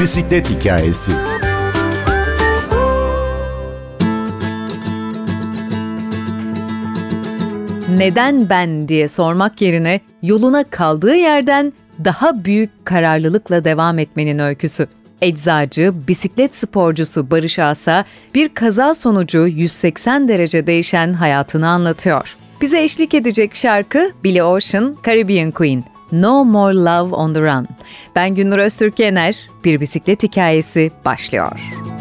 Bisiklet hikayesi. Neden ben diye sormak yerine yoluna kaldığı yerden daha büyük kararlılıkla devam etmenin öyküsü. Eczacı, bisiklet sporcusu Barış Asa bir kaza sonucu 180 derece değişen hayatını anlatıyor. Bize eşlik edecek şarkı Billy Ocean, Caribbean Queen. No More Love on the Run. Ben Gündür Öztürk Yener, bir bisiklet hikayesi başlıyor.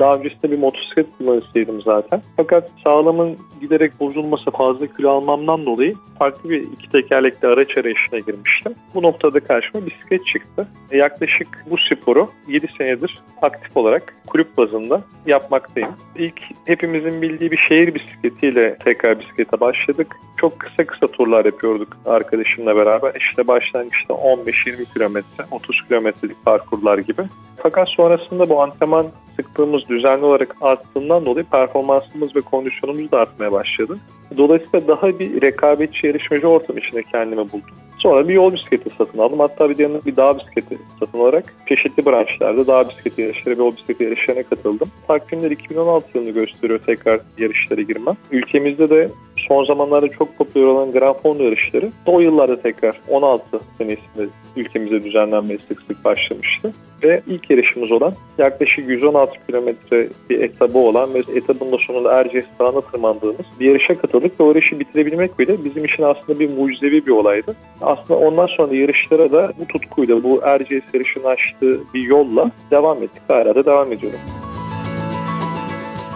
Daha öncesinde bir motosiklet kullanıcısıydım zaten. Fakat sağlamın giderek bozulması fazla kilo almamdan dolayı farklı bir iki tekerlekli araç arayışına girmiştim. Bu noktada karşıma bisiklet çıktı. Yaklaşık bu sporu 7 senedir aktif olarak kulüp bazında yapmaktayım. İlk hepimizin bildiği bir şehir bisikletiyle tekrar bisiklete başladık. Çok kısa kısa turlar yapıyorduk arkadaşımla beraber. İşte başlangıçta 15-20 kilometre, 30 kilometrelik parkurlar gibi. Fakat sonrasında bu antrenman sıktığımız düzenli olarak arttığından dolayı performansımız ve kondisyonumuz da artmaya başladı. Dolayısıyla daha bir rekabetçi yarışmacı ortam içinde kendimi buldum. Sonra bir yol bisikleti satın aldım. Hatta bir de yanına bir dağ bisikleti satın alarak çeşitli branşlarda dağ bisikleti yarışları ve yol bisikleti yarışlarına katıldım. Takvimler 2016 yılını gösteriyor tekrar yarışlara girmem. Ülkemizde de son zamanlarda çok popüler olan Grand Fondo yarışları o yıllarda tekrar 16 senesinde ülkemizde düzenlenmeye sık sık başlamıştı. Ve ilk yarışımız olan yaklaşık 116 kilometre bir etabı olan ve etabın da sonunda Erciyes Dağı'na tırmandığımız bir yarışa katıldık ve o yarışı bitirebilmek bile bizim için aslında bir mucizevi bir olaydı. Aslında ondan sonra yarışlara da bu tutkuyla, bu Erciyes yarışını açtığı bir yolla devam ettik. Hala da devam ediyorum.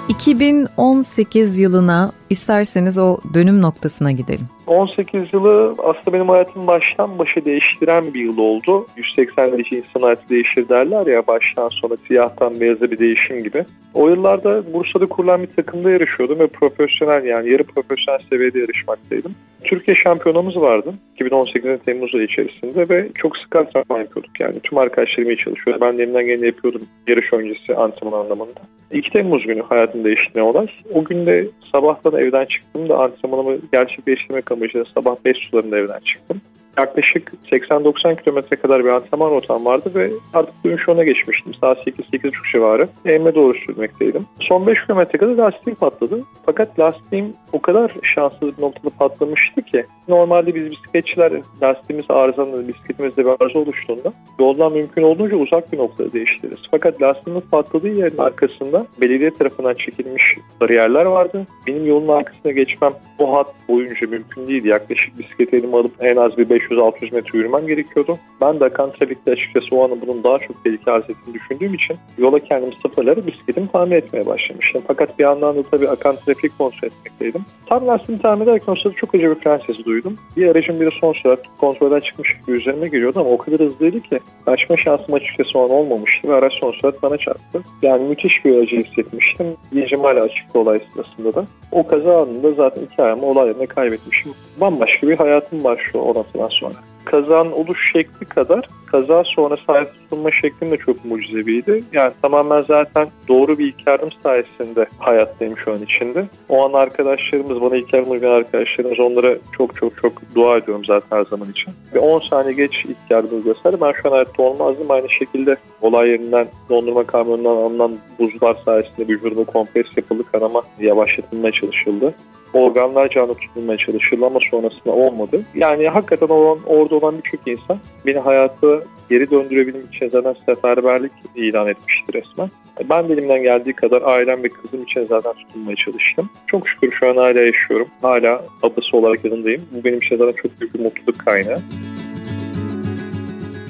2018 yılına isterseniz o dönüm noktasına gidelim. 18 yılı aslında benim hayatımı baştan başa değiştiren bir yıl oldu. 180 derece insan hayatı değişir derler ya baştan sona siyahtan beyaza bir değişim gibi. O yıllarda Bursa'da kurulan bir takımda yarışıyordum ve profesyonel yani yarı profesyonel seviyede yarışmaktaydım. Türkiye şampiyonamız vardı 2018'in Temmuz ayı içerisinde ve çok sık antrenman yapıyorduk yani tüm arkadaşlarım iyi çalışıyor. Ben de elimden geleni yapıyordum yarış öncesi antrenman anlamında. 2 Temmuz günü hayatımı değiştiren olay. O gün de sabahtan evden çıktım da antrenmanımı gerçekleştirmek amacıyla sabah 5 sularında evden çıktım yaklaşık 80-90 kilometre kadar bir antrenman rotam vardı ve artık dönüş yoluna geçmiştim. Saat 8-8.30 civarı. Evime doğru sürmekteydim. Son 5 kilometre kadar lastiğim patladı. Fakat lastiğim o kadar şanssız bir noktada patlamıştı ki normalde biz bisikletçiler lastiğimiz arızalı, bisikletimizde bir arıza oluştuğunda yoldan mümkün olduğunca uzak bir noktada değiştiririz. Fakat lastiğimiz patladığı yerin arkasında belediye tarafından çekilmiş bariyerler vardı. Benim yolun arkasına geçmem o hat boyunca mümkün değildi. Yaklaşık bisiklet elime alıp en az bir 500-600 metre yürümem gerekiyordu. Ben de akan trafikte açıkçası o anı bunun daha çok tehlike arz ettiğini düşündüğüm için yola kendim sıfırları bisikletimi tamir etmeye başlamıştım. Fakat bir yandan da tabii akan trafik kontrol etmekteydim. Tam lastiğimi tamir ederken o çok acı bir fren sesi duydum. Bir aracın biri son sürat kontrolden çıkmış gibi üzerime geliyordu ama o kadar hızlıydı ki kaçma şansım açıkçası o an olmamıştı ve araç son sürat bana çarptı. Yani müthiş bir acı hissetmiştim. Bilincim hala açıktı olay sırasında da. O kaza anında zaten iki ayağımı olay yerine kaybetmişim. Bambaşka bir hayatım var şu o noktadan sonra. Kazan oluş şekli kadar kaza sonrası hayat tutunma şeklim de çok mucizeviydi. Yani tamamen zaten doğru bir ilk yardım sayesinde hayattayım şu an içinde. O an arkadaşlarımız, bana ilk yardım uygulayan arkadaşlarımız onlara çok çok çok dua ediyorum zaten her zaman için. Ve 10 saniye geç ilk yardım uygulasalar ben şu an hayatta olmazdım. Aynı şekilde olay yerinden dondurma kamyonundan alınan buzlar sayesinde vücuduma kompres yapıldı. Kanama yavaşlatılmaya çalışıldı organlar canlı tutulmaya çalışıldı ama sonrasında olmadı. Yani hakikaten olan, orada olan birçok insan beni hayatı geri döndürebilmek için zaten seferberlik ilan etmişti resmen. Ben de elimden geldiği kadar ailem ve kızım için zaten tutunmaya çalıştım. Çok şükür şu an hala yaşıyorum. Hala babası olarak yanındayım. Bu benim için zaten çok büyük bir mutluluk kaynağı.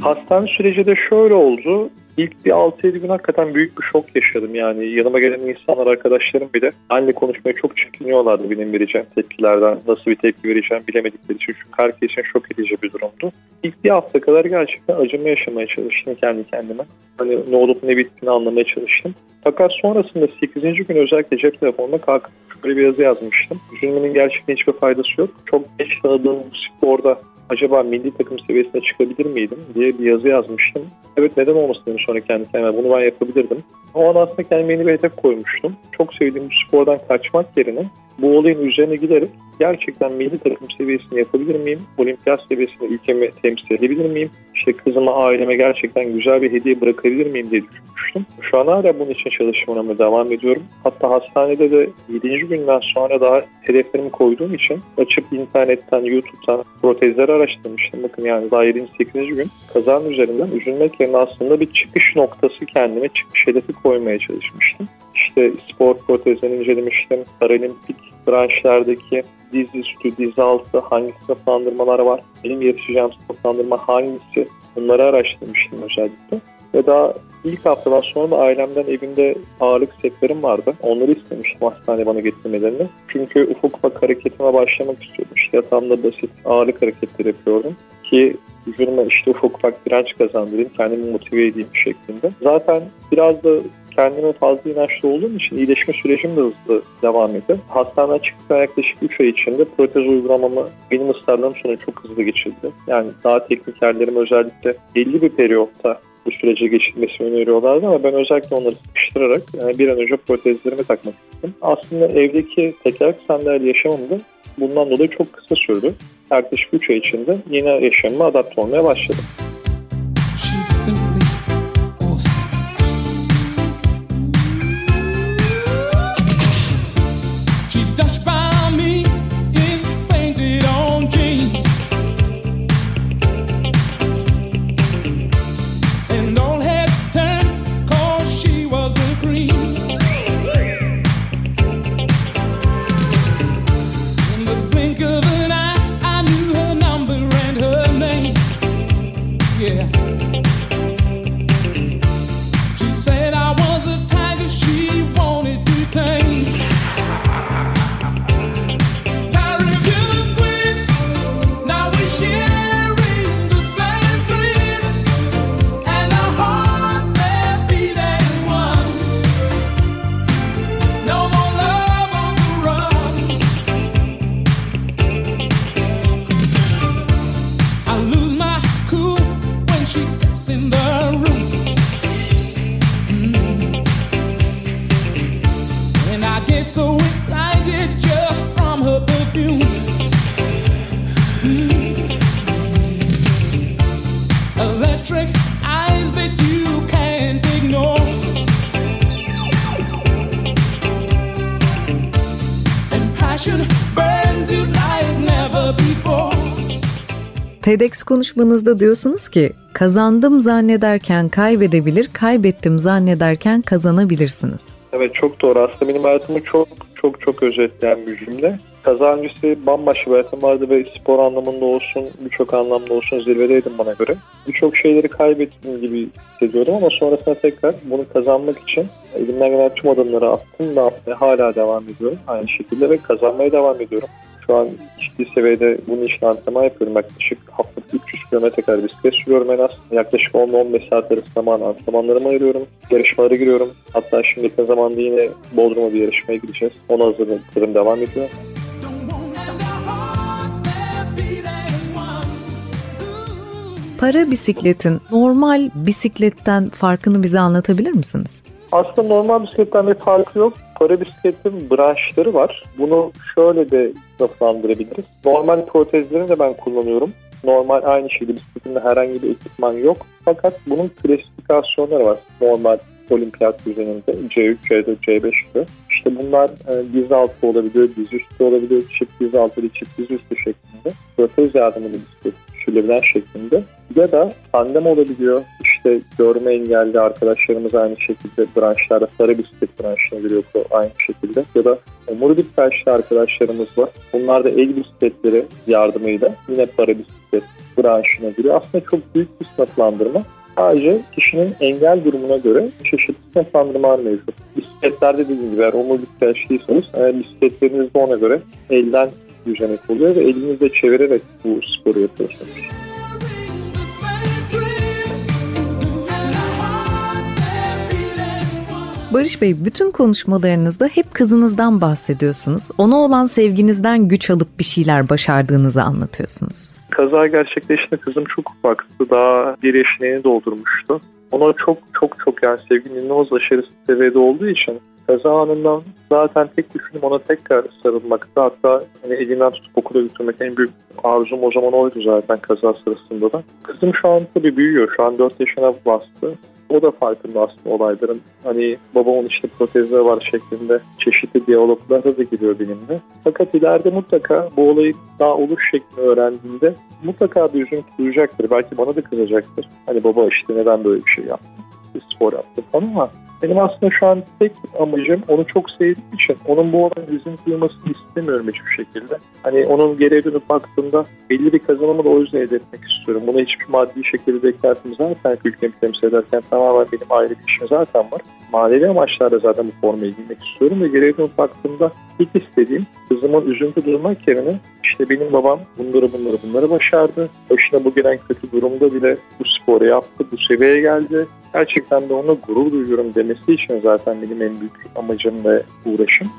Hastane süreci de şöyle oldu. İlk bir 6-7 gün hakikaten büyük bir şok yaşadım. Yani yanıma gelen insanlar, arkadaşlarım bile anne konuşmaya çok çekiniyorlardı benim vereceğim tepkilerden. Nasıl bir tepki vereceğim bilemedikleri için. Çünkü herkes için şok edici bir durumdu. İlk bir hafta kadar gerçekten acımı yaşamaya çalıştım kendi kendime. Hani ne olup ne bittiğini anlamaya çalıştım. Fakat sonrasında 8. gün özellikle cep telefonuna kalkıp şöyle bir yazı yazmıştım. Üzülmenin gerçekten hiçbir faydası yok. Çok geç tanıdığım sporda acaba milli takım seviyesine çıkabilir miydim diye bir yazı yazmıştım. Evet neden olmasın dedim sonra kendi kendime bunu ben yapabilirdim. O an aslında kendime yeni bir hedef koymuştum. Çok sevdiğim bu spordan kaçmak yerine bu olayın üzerine giderek gerçekten milli takım seviyesini yapabilir miyim? Olimpiyat seviyesinde ülkemi temsil edebilir miyim? İşte kızıma, aileme gerçekten güzel bir hediye bırakabilir miyim diye düşünmüştüm. Şu an hala bunun için çalışmama devam ediyorum. Hatta hastanede de 7. günden sonra daha hedeflerimi koyduğum için açıp internetten, YouTube'dan protezleri araştırmıştım. Bakın yani daha 7. 8. gün kazanın üzerinden üzülmek yerine aslında bir çıkış noktası kendime çıkış hedefi koymaya çalışmıştım. İşte spor protezlerini incelemiştim. Paralimpik branşlardaki diz üstü, diz altı hangi sınıflandırmalar var? Benim yarışacağım sınıflandırma hangisi? Bunları araştırmıştım özellikle. Ve daha ilk haftadan sonra da ailemden evimde ağırlık setlerim vardı. Onları istemiştim hastane bana getirmelerini. Çünkü ufak ufak hareketime başlamak istiyordum. İşte yatağımda basit ağırlık hareketleri yapıyordum. Ki vücuduma işte ufak ufak direnç kazandırayım, kendimi motive edeyim şeklinde. Zaten biraz da kendime fazla inançlı olduğum için iyileşme sürecim de hızlı devam ediyor. Hastaneden çıktıktan yaklaşık 3 ay içinde protez uygulamamı benim ısrarlarım sonra çok hızlı geçildi. Yani daha teknik yerlerim özellikle belli bir periyotta bu sürece geçilmesini öneriyorlardı ama ben özellikle onları sıkıştırarak yani bir an önce protezlerimi takmak istedim. Aslında evdeki tekerlek sandalye yaşamım da bundan dolayı çok kısa sürdü. Yaklaşık 3 ay içinde yeni yaşamıma adapte olmaya başladım. TEDx konuşmanızda diyorsunuz ki kazandım zannederken kaybedebilir, kaybettim zannederken kazanabilirsiniz. Evet çok doğru. Aslında benim hayatımı çok çok çok özetleyen bir cümle. Kazancısı bambaşka bir hayatım vardı ve spor anlamında olsun, birçok anlamda olsun zirvedeydim bana göre. Birçok şeyleri kaybettiğim gibi hissediyorum ama sonrasında tekrar bunu kazanmak için elimden gelen tüm adımları attım ve hala devam ediyorum. Aynı şekilde ve kazanmaya devam ediyorum. Şu an ciddi seviyede bunun için antrenman yapıyorum. Yaklaşık haftalık 300 km kadar bisiklet sürüyorum en az. Yaklaşık 10-15 saat arası zaman antrenmanlarımı ayırıyorum. Yarışmalara giriyorum. Hatta şimdi yakın zamanda yine Bodrum'a bir yarışmaya gideceğiz. Ona hazırlıklarım devam ediyor. Para bisikletin normal bisikletten farkını bize anlatabilir misiniz? Aslında normal bisikletten bir farkı yok. Para bisikletin branşları var. Bunu şöyle de sınıflandırabiliriz. Normal protezlerini de ben kullanıyorum. Normal aynı şekilde bisikletimde herhangi bir ekipman yok. Fakat bunun klasifikasyonları var. Normal olimpiyat düzeninde C3, C4, C5 gibi. İşte bunlar e, diz altı olabiliyor, diz üstü olabiliyor, çift diz altı ve çift diz üstü şeklinde. Protez yardımıyla bisiklet düşürülebilen şeklinde. Ya da tandem olabiliyor. İşte görme engelli arkadaşlarımız aynı şekilde branşlarda sarı bisiklet branşına giriyor aynı şekilde. Ya da omurilik felçli arkadaşlarımız var. Bunlar da el bisikletleri yardımıyla yine para bisiklet branşına giriyor. Aslında çok büyük bir sınıflandırma. Sadece kişinin engel durumuna göre çeşitli sınıflandırmalar mevcut. Bisikletlerde dediğim gibi eğer omurilik felçliyseniz bisikletleriniz de ona göre elden düzenek oluyor ve elinizle çevirerek bu sporu yapıyorsunuz. Barış Bey, bütün konuşmalarınızda hep kızınızdan bahsediyorsunuz. Ona olan sevginizden güç alıp bir şeyler başardığınızı anlatıyorsunuz. Kaza gerçekleştiğinde kızım çok ufaktı. Daha bir yaşını doldurmuştu. Ona çok çok çok yani sevginin inanılmaz aşırı seviyede olduğu için kaza anından zaten tek düşünüm ona tekrar sarılmaktı. Hatta hani elinden tutup okula götürmek en büyük arzum o zaman oydu zaten kaza sırasında da. Kızım şu an tabii büyüyor. Şu an 4 yaşına bastı. O da farkında aslında olayların. Hani babamın işte protezleri var şeklinde çeşitli diyaloglara da giriyor benimle. Fakat ileride mutlaka bu olayı daha oluş şeklini öğrendiğinde mutlaka bir üzüntü duyacaktır. Belki bana da kızacaktır. Hani baba işte neden böyle bir şey yaptın? Bir spor yaptım falan ama benim aslında şu an tek amacım onu çok sevdiğim için onun bu olayın üzüntü duymasını istemiyorum hiçbir şekilde. Hani onun geriye dönüp baktığında belli bir kazanımı da o yüzden elde etmek istiyorum. Buna hiçbir maddi şekilde beklentim zaten ülkemi temsil ederken tamamen benim aile işim zaten var. Manevi amaçlarla zaten bu formayı giymek istiyorum ve geriye dönüp baktığımda ilk istediğim kızımın üzüntü duymak yerine işte benim babam bunları bunları bunları başardı. Başına bu gelen kötü durumda bile bu sporu yaptı, bu seviyeye geldi. Gerçekten de ona gurur duyuyorum demesi için zaten benim en büyük amacım ve uğraşım.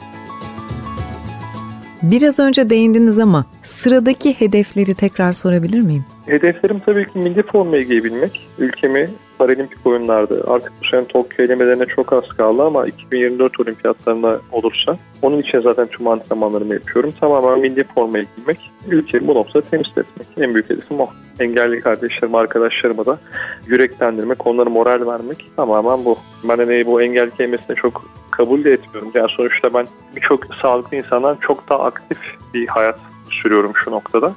Biraz önce değindiniz ama sıradaki hedefleri tekrar sorabilir miyim? Hedeflerim tabii ki milli formayı giyebilmek. Ülkemi Paralimpik oyunlarda artık bu sene Tokyo elemelerine çok az kaldı ama 2024 olimpiyatlarına olursa onun için zaten tüm antrenmanlarımı yapıyorum. Tamamen milli formayı giymek, ülkemi bu noktada temsil etmek. En büyük hedefim o. Engelli kardeşlerim, arkadaşlarıma da yüreklendirmek, onlara moral vermek tamamen bu. Ben hani bu engel kelimesini çok kabul de etmiyorum. Yani sonuçta ben birçok sağlıklı insandan çok daha aktif bir hayat sürüyorum şu noktada.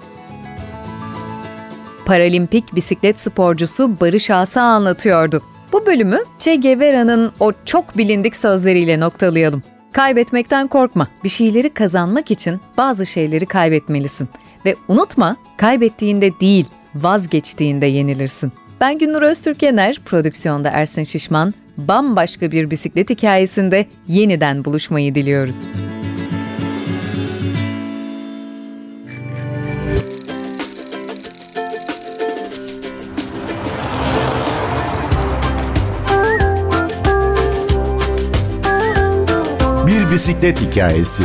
Paralimpik bisiklet sporcusu Barış Asa anlatıyordu. Bu bölümü Che Guevara'nın o çok bilindik sözleriyle noktalayalım. Kaybetmekten korkma. Bir şeyleri kazanmak için bazı şeyleri kaybetmelisin. Ve unutma, kaybettiğinde değil, vazgeçtiğinde yenilirsin. Ben Günnur Öztürkener, prodüksiyonda Ersin Şişman, bambaşka bir bisiklet hikayesinde yeniden buluşmayı diliyoruz. Bisiklet hikayesi.